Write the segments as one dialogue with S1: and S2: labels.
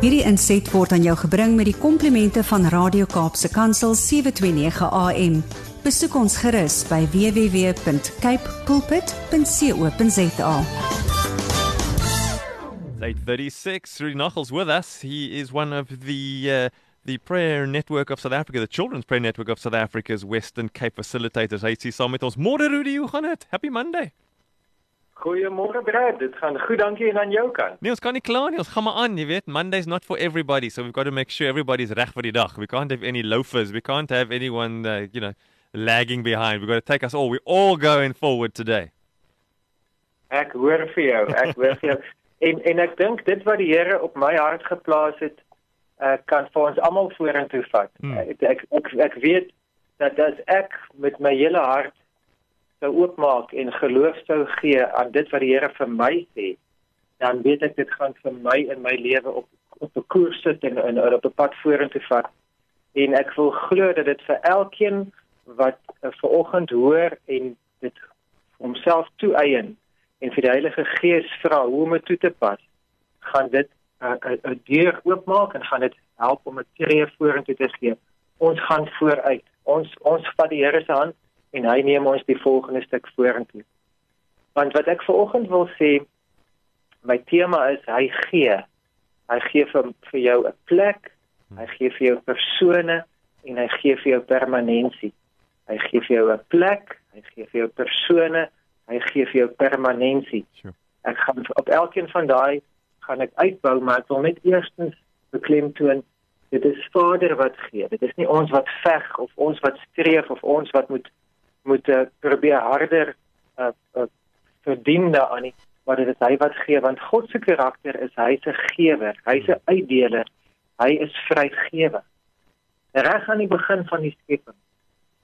S1: Hierdie inset word aan jou gebring met die komplimente van Radio Kaapse Kansel 729 AM. Besoek ons gerus by www.cape pulpit.co.za.
S2: Late 36, Rudy Knuckles with us. He is one of the uh, the prayer network of South Africa, the children's prayer network of South Africa's Western Cape facilitators. Hy sê saam met ons. Môre Rudy, hoe gaan dit? Happy Monday.
S3: Goeiemôre Brad, dit gaan goed, dankie en aan jou kant.
S2: Nee, ons kan nie kla nie. Ons gaan maar aan, jy weet. Monday's not for everybody, so we've got to make sure everybody's reg vir die dag. We can't have any loafers. We can't have anyone uh, you know, lagging behind. We've got to take us all. We're all going forward today.
S3: Ek hoor vir jou, ek hoor vir jou. En en ek dink dit wat die Here op my hart geplaas het, uh, kan vir ons almal vorentoe vat.
S2: Hmm.
S3: Ek, ek ek ek weet dat as ek met my hele hart sou oopmaak en geloof sou gee aan dit wat die Here vir my sê, dan weet ek dit gaan vir my in my lewe op op 'n koers sit en, en, en op 'n pad vorentoe vat. En ek wil glo dat dit vir elkeen wat uh, ver oggend hoor en dit homself toeëien en vir die Heilige Gees vra hoe om dit toe te pas, gaan dit 'n uh, 'n deur oopmaak en gaan dit help om 'n tree vorentoe te gee. Ons gaan vooruit. Ons ons vat die Here se hand en hy neem ons die volgende stuk vorentoe. Want wat ek vanoggend wil sê, my tema is hy gee. Hy gee vir vir jou 'n plek, hy gee vir jou persone en hy gee vir jou permanensie. Hy gee vir jou 'n plek, hy gee vir jou persone, hy gee vir jou permanensie.
S2: Sure.
S3: Ek gaan op elkeen van daai gaan ek uitbou, maar ek wil net eerstens beklemtoon dit is Vader wat gee. Dit is nie ons wat veg of ons wat streef of ons wat moet moet uh, probeer harder uh, uh, verdien daaraan nie, maar dit is hy wat gee want God se karakter is hy's 'n gewer, hy's 'n uitdeler. Hy is vrygewend. Reg aan die begin van die skepping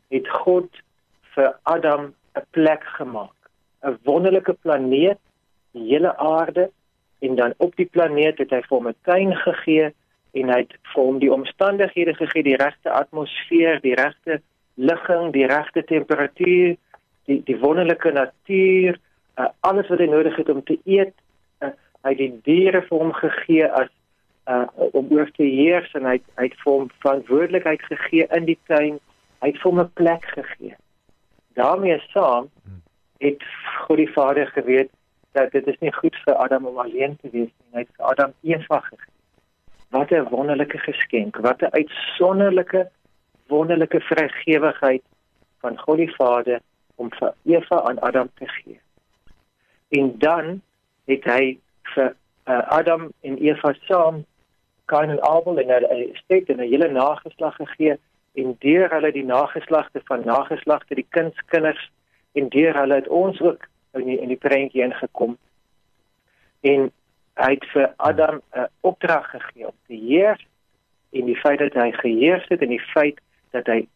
S3: het God vir Adam 'n plek gemaak, 'n wonderlike planeet, die hele aarde en dan op die planeet het hy vir hom 'n tuin gegee en hy het vir hom die omstandighede gegee, die regte atmosfeer, die regte ligging, die regte temperatuur, die die wonderlike natuur, uh, alles wat hy nodig het om te eet. Uh, hy het die diere vir hom gegee as uh, om oor te heers en hy hy het vir hom verantwoordelikheid gegee in die tuin. Hy het vir hom 'n plek gegee. daarmee saam het God die Vader geweet dat dit is nie goed vir Adam om alleen te wees nie. Hy het vir Adam Eva gegee. Wat 'n wonderlike geskenk, wat 'n uitsonderlike wonderlike vrygewigheid van God die Vader om vir Eva aan Adam te gee. En dan het hy vir uh, Adam en Eva saam Kain en Abel en hulle steek in 'n hele nageslag gegee en deur hulle die nageslagte van nageslagte die kindskinders en deur hulle het ons ook in die, in die prentjie ingekom. En hy het vir Adam 'n uh, opdrag gegee om te heers en die feit dat hy geheers het en die feit dat hy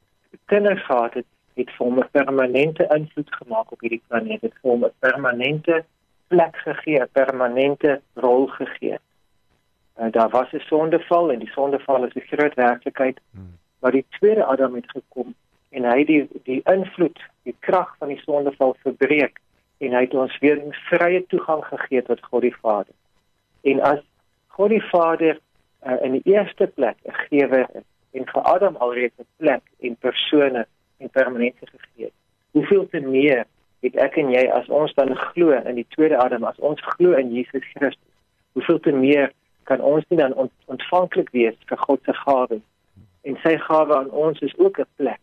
S3: kinders gehad het, het vir hom 'n permanente invloed gemaak op hierdie planeet. Dit vir hom 'n permanente plek gegee, 'n permanente rol gegee. Uh, daar was 'n sondeval en die sondeval is 'n groot werklikheid.
S2: Hmm.
S3: Maar die tweede Adam het gekom en hy die die invloed, die krag van die sondeval verbreek en hy het ons weer 'n vrye toegang gegee tot God die Vader. En as God die Vader uh, in die eerste plek 'n gewer is en vir Adam alreeds 'n plek en persone en permanente gegee het. Hoeveel te meer het ek en jy as ons dan glo in die tweede Adam, as ons glo in Jesus Christus. Hoeveel te meer kan ons nie dan ont ontvanklik wees vir God se gawes? En sy gawe aan ons is ook 'n plek,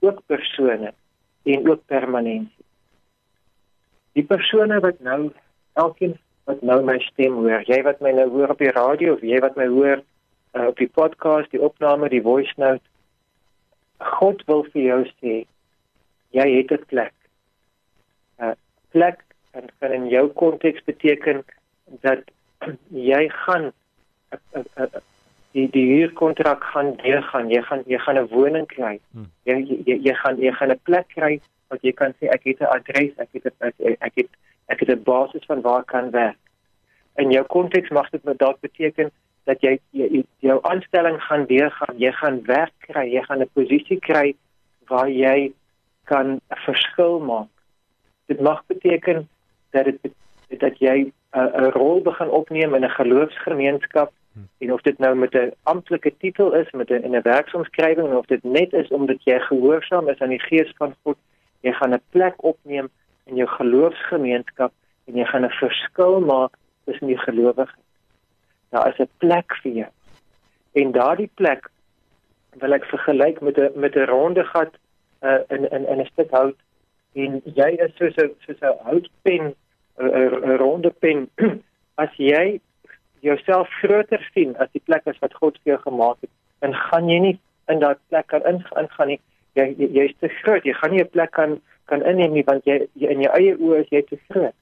S3: ook persone en ook permanensie. Die persone wat nou elkeen wat nou my stem hoor, jy wat my nou hoor op die radio of jy wat my hoor uh, op die podcast, die opname, die voice note. God wil vir jou sê jy het 'n plek. 'n uh, Plek en kan in jou konteks beteken dat jy gaan uh, uh, uh, die die huurkontrak gaan deurgaan. Jy gaan jy gaan 'n woning kry.
S2: Hmm.
S3: Jy, jy jy gaan jy gaan 'n plek kry wat jy kan sê ek het 'n adres, ek het 'n ek het ek het 'n basis van waar kan werk. In jou konteks mag dit dalk beteken dat jy, jy jou aanstelling gaan deurgaan, jy gaan werk kry, jy gaan 'n posisie kry waar jy kan 'n verskil maak. Dit mag beteken dat dit dat jy 'n rol begin opneem in 'n geloofsgemeenskap hmm. en of dit nou met 'n amptelike titel is met 'n in 'n werksomskrywing of dit net is omdat jy gehoorsaam is aan die gees van God, jy gaan 'n plek opneem in jou geloofsgemeenskap en jy gaan 'n verskil maak tussen die gelowiges. Daar is 'n plek vir jou. En daardie plek wil ek vergelyk met 'n met 'n ronde gat uh, in in in 'n stuk hout. En jy is soos 'n soos 'n houtpen 'n ronde pen. As jy jouself groter sien as die plek wat God vir jou gemaak het dan gaan jy nie in daai plek kan ingaan nie. Jy jy's te groot. Jy gaan nie 'n plek kan kan inneem nie want jy, jy in jou eie oë is jy te groot.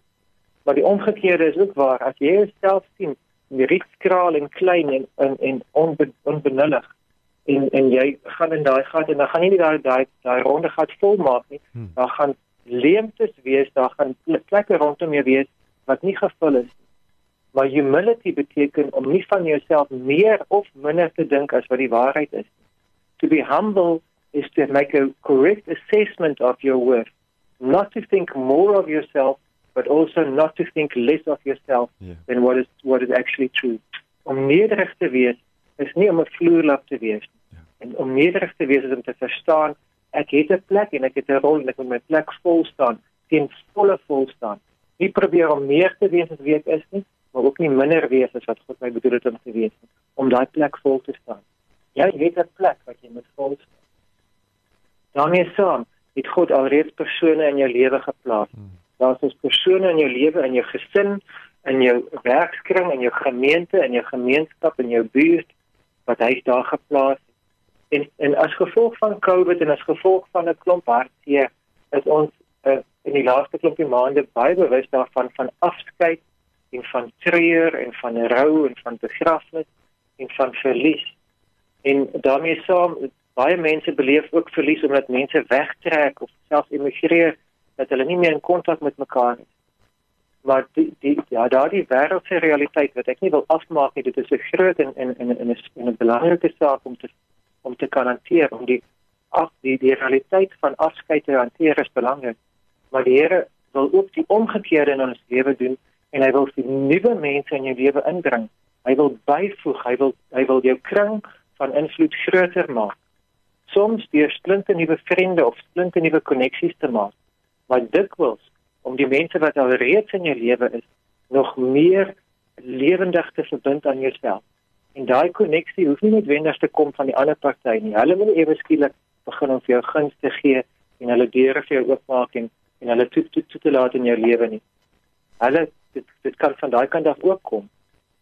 S3: Maar die omgekeerde is ook waar. As jy jouself sien riet skraal en klein en en, en onbe, onbenullig en en jy gaan in daai gat en dan gaan jy nie daai daai daai ronde gat volmaak nie. Hmm. Daar gaan leemtes wees, daar gaan plekke rondom jou wees wat nie gevul is nie. Maar humility beteken om nie van jouself meer of minder te dink as wat die waarheid is. To be humble is to make a correct assessment of your worth, not to think more of yourself but also not to think less of yourself yeah. than what is what is actually true. Om nederig te wees is nie om 'n vloerlap te wees nie. En om nederig te wees is om te verstaan ek het 'n plek en ek het 'n rol en ek moet my plek vol staan, teen volle vol staan. Nie probeer om meer te wees as wie ek is nie, maar ook nie minder wees as wat God my bedoel het om te wees nie, om daai plek vol te staan. Jy het 'n plek wat jy moet vol staan. Daarmee saam het God alreeds persone in jou lewe geplaas. Daar's dus persone in jou lewe, in jou gesin, in jou werkskring, in jou gemeente, in jou gemeenskap, in jou buurt wat hy daar geplaas en en as gevolg van COVID en as gevolg van 'n klomp hartseer is ons uh, in die laaste klompie maande baie bewus daarvan van afskeid en van treur en van rou en van begrafnis en van verlies. En daarmee saam baie mense beleef ook verlies omdat mense wegtrek of selfs emigreer dat hulle nie meer in kontak met mekaar is. Maar die die ja, daardie wêreldse realiteit wat ek nie wil afmaak nie, dit is 'n groot en en en 'n 'n belangrike saak om te om te kan hanteer om die af die die realiteit van afskeid te hanteer is belangrik. Maar die Here wil ook die omgekeerde in ons lewe doen en hy wil vir nuwe mense in jou lewe inbring. Hy wil byvoeg, hy wil hy wil jou kring van invloed groter maak. Soms deur splinte nuwe vriende of splinte nuwe koneksies te maak. Maar dikwels om die mense wat al reeds in jou lewe is nog meer lewendig te verbind aan jouself. En daai koneksie hoef nie noodwendig te kom van die ander party nie. Hulle moet ewe skielik begin om vir jou guns te gee en hulle deure vir jou oopmaak en en hulle toe toe toe te laat in jou lewe nie. Hulle dit dit kan van daai kant af ook kom.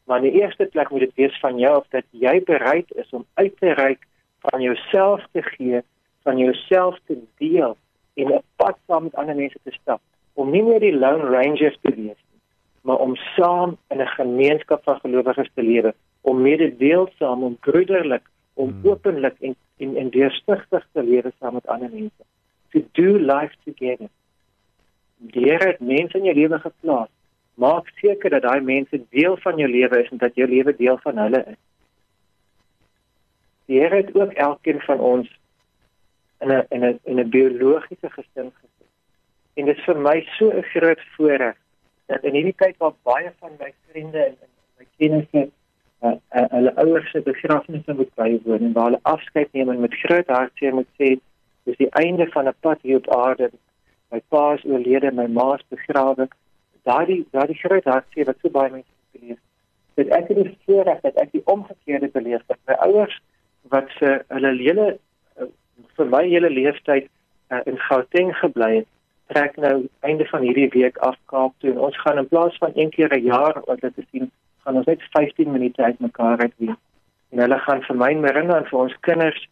S3: Maar in die eerste plek moet dit wees van jou of dat jy bereid is om uit te reik van jouself te gee, van jouself te deel en 'n pad saam met ander mense te stap om nie meer die lone rangers te wees nie, maar om saam in 'n gemeenskap van gelowiges te lewe om mededeelsaam om broederlik om hmm. openlik en en en deurstigtig te lewe saam met ander mense. To do life together. Die Here het mense in jou lewe geplaas. Maak seker dat daai mense deel van jou lewe is en dat jou lewe deel van hulle is. Die Here het ook elkeen van ons in 'n in 'n in 'n biologiese gesin gesit. En dit is vir my so 'n groot voorreg dat in hierdie tyd waar baie van my vriende en, en my kennisse uh, uh, hulle ouers se begrafnisse moet bywoon en waar hulle afskeid neem en met groot hartseer moet sê dis die einde van 'n pad hier op aarde. My pa is oorlede my ma is begrawe. Daardie daardie groot hartseer wat so baie mense beleef dit ek het die voorreg dat ek die omgekeerde beleef dat my ouers wat vir hulle hele vir my hele lewenstyd uh, in Gauteng gebly het trek nou einde van hierdie week af Kaap toe en ons gaan in plaas van een keer 'n jaar wat dit te sien gaan ons net 15 minute uitmekaar uit wees. En hulle gaan vir my herinner aan vir ons kinders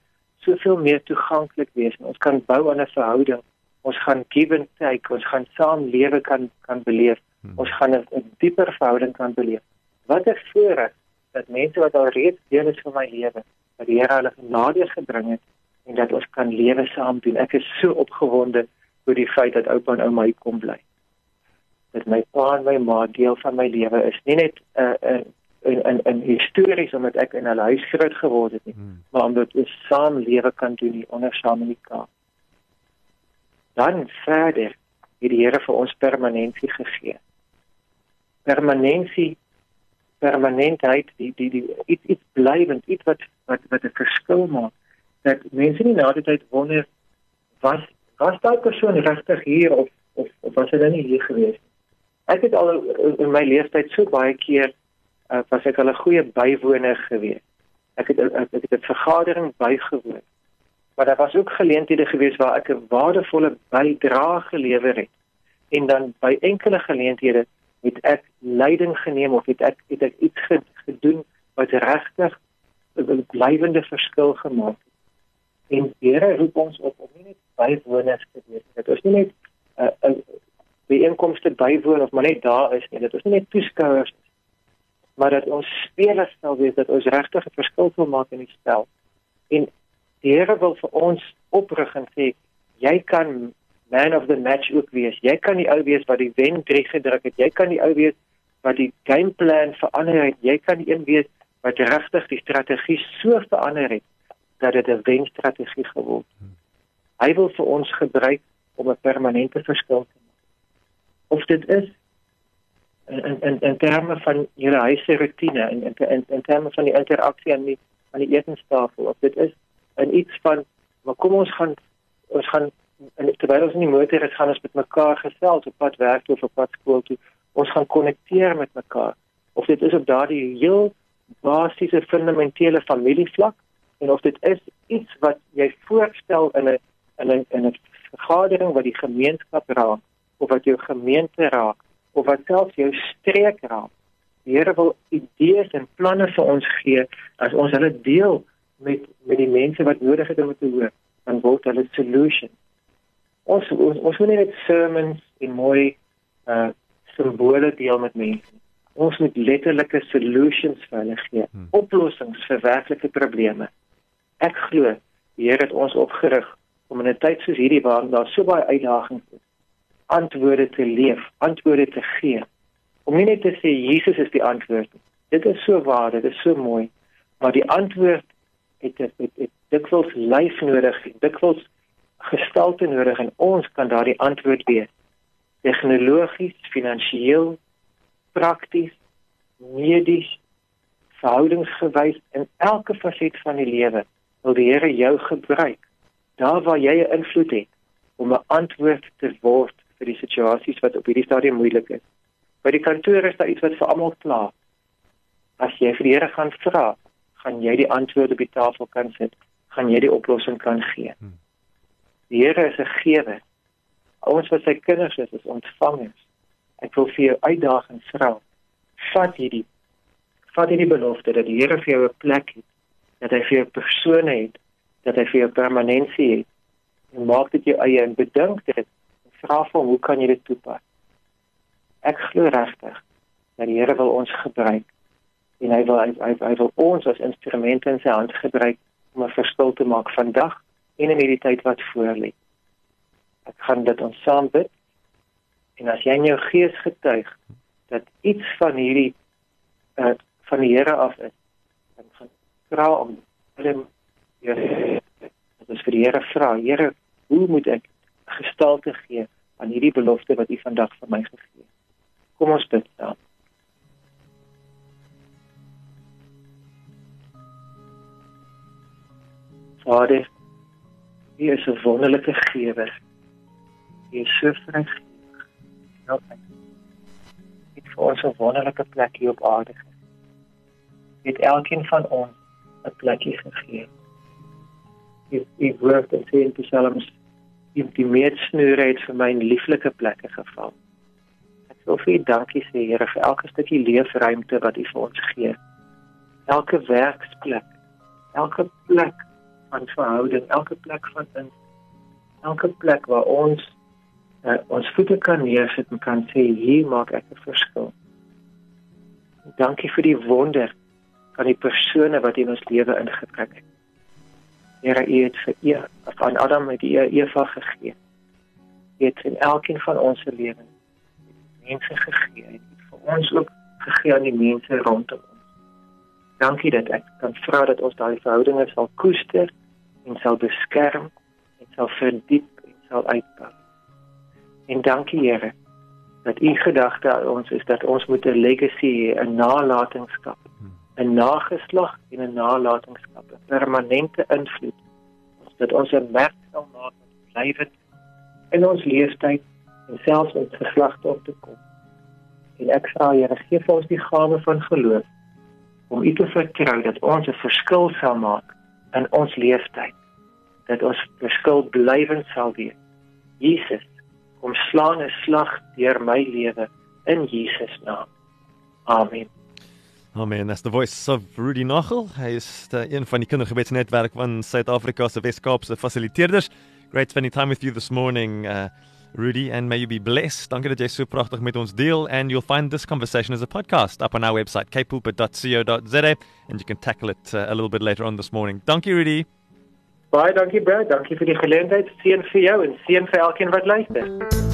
S3: soveel meer toeganklik wees. En ons kan bou aan 'n verhouding. Ons gaan give and take, ons gaan saam lewe kan kan beleef. Hmm. Ons gaan 'n dieper verhouding kan beleef. Wat 'n voorreg dat mense wat al reeds deel is van my lewe, dat die Here hulle genade gebring het en dat ons kan lewe saam doen. Ek is so opgewonde oor die feit dat oupa en ouma hier kom bly dat my pa en my ma deel van my lewe is. Nie net 'n uh, 'n uh, in in in histories omdat ek in 'n huis groot geword het nie, hmm. maar omdat ons saam lewe kan doen hier onder Samenika. Dan verder het die Here vir ons permanentie gegee. permanensie permanentheid die die die iets iets blywend iets wat wat wat 'n verskil maak dat mense nie na die tyd wonder was was daai persoon regtig hier of of, of was hy dan nie hier gewees nie? Ek het al in my lewenstyd so baie keer uh, was ek al 'n goeie bywoner gewees ek het ek, ek het 'n vergadering bygewoon. Maar daar was ook geleenthede gewees waar ek 'n waardevolle bydrae gelewer het. En dan by enkele geleenthede het ek leiding geneem of het ek het ek iets gedoen wat regtig 'n blywende verskil gemaak het. En Here roep ons op om nie net bywoners te wees nie. Dit is nie net 'n uh, 'n die inkomste bywoon of maar net daar is nie. Dit is nie net toeskouers nie. Maar dat ons spelers sal wees dat ons regtig 'n verskil wil maak in die spel. En die Here wil vir ons oprig en sê jy kan man of the match ook wees. Jy kan die ou wees wat die wen drie gedruk het. Jy kan die ou wees wat die gameplan verander het. Jy kan die een wees wat regtig die strategie so verander het dat dit 'n wenstrategie geword. Hy wil vir ons gebruik om 'n permanente verskil te maak. Of dit is in in in terme van julle huise rotine en in, in in terme van die interaksie aan die aan die etenstafel of dit is in iets van maar kom ons gaan ons gaan en terwyl ons in die motor is, gaan ons met mekaar gesels op pad werk of op pad skool toe. Ons gaan konnekteer met mekaar. Of dit is op daardie heel basiese fundamentele familievlak en of dit is iets wat jy voorstel in 'n in 'n in 'n vergadering wat die gemeenskap raak of wat jou gemeente raak of wat selfs jou streek raak. Die Here wil idees en planne vir ons gee as ons hulle deel met met die mense wat nodig het om te hoor, dan word hulle solutions ons ons, ons moet nie net sermons en mooi uh simbole deel met mense. Ons moet letterlike solutions vir hulle gee, hmm. oplossings vir werklike probleme. Ek glo die Here het ons opgerig om in 'n tyd soos hierdie waar daar so baie uitdagings is, antwoorde te leef, antwoorde te gee. Om nie net te sê Jesus is die antwoord nie. Dit is so waar, dit is so mooi, maar die antwoord het het, het, het dikwels lyf nodig, dikwels gestalte nodig en ons kan daardie antwoord wees. Tegnologies, finansiëel, prakties, medies, verhoudingsgewys in elke faset van die lewe wil die Here jou gebruik. Daar waar jy 'n invloed het om 'n antwoord te word vir die situasies wat op hierdie stadium moeilik is. By die kantoor is daar iets wat vir almal klaar. As jy vir die Here gaan vra, gaan jy die antwoord op die tafel kan sit, gaan jy die oplossing kan gee. Hmm. Die Here is 'n gewer. Ons wat sy kinders is, is ontvangers. Ek wil vir jou uitdagings vra. Vat hierdie vat hierdie belofte dat die Here vir jou 'n plek het, dat hy vir jou persone het, dat hy vir jou permanensie het. En maak dit jou eie en bedink dit. Vra vir hom, hoe kan jy dit toepas? Ek glo regtig dat die Here wil ons gebruik en hy wil hy, hy, hy wil ons as instrumente in sy hand gebruik om 'n verskil te maak vandag en in hierdie tyd wat voor lê. Ek gaan dit ons saam bid. En as jy in jou gees getuig dat iets van hierdie uh, van die Here af is, dan gaan vra om hulle dis vir die Here vra, Here, hoe moet ek gestalte gee aan hierdie belofte wat U vandag vir my gegee het? Kom ons bid dan. Vader, U is 'n wonderlike gewer. U is so vrygewig. Nou, dit vir ons 'n wonderlike plek hier op aarde. U het elkeen van ons 'n plekjie gegee. U u woord in sê in Psalms, het die meetsnoer uit vir my lieflike plekke geval. Ek wil vir U dankie sê, Here, vir elke stukkie leefruimte wat U vir ons gee. Elke werksplek, elke plek van verhouding, elke plek van in elke plek waar ons uh, ons voete kan neersit en kan sê hier maak ek 'n verskil. Dankie vir die wonder van die persone wat in ons lewe ingetrek het. Here, U het vir U van Adam met die Eva gegee. U het in elkeen van ons se lewens mense gegee en vir ons ook gegee aan die mense rondom ons. Dankie dat ek kan vra dat ons daai verhoudinge sal koester en sal beskerm en sal verdiep en sal uitbou. En dankie Here dat u gedagte aan ons is dat ons moet 'n legacy hê, 'n nalatenskap, 'n nageslag en 'n nalatenskap, 'n permanente invloed. Dat ons merk sal maak wat blywend in ons lewenstyd en selfs met geslagte op te kom. En ek vra Here, gee vir ons die gawe van geloof om U te vertrou dat ons 'n verskil sal maak in ons lewenstyd. Dat ons verskil blywend sal wees. Jesus, kom slaan 'n slag deur my lewe in Jesus naam. Amen.
S2: Amen. That's the voice of Rudy Nachel. Hy is een van die kindergebedsnetwerk van Suid-Afrika se Wes-Kaapse fasiliteerders. Great spending time with you this morning. Uh Rudy, and may you be blessed. Dankie dat jy so pragtig met ons deel and you'll find this conversation as a podcast up on our website kpulpit.co.za and you can tackle it uh, a little bit later on this morning. Dankie Rudy.
S3: Baie dankie Brad, dankie vir die geleentheid. Seën vir jou en seën vir elkeen wat luister.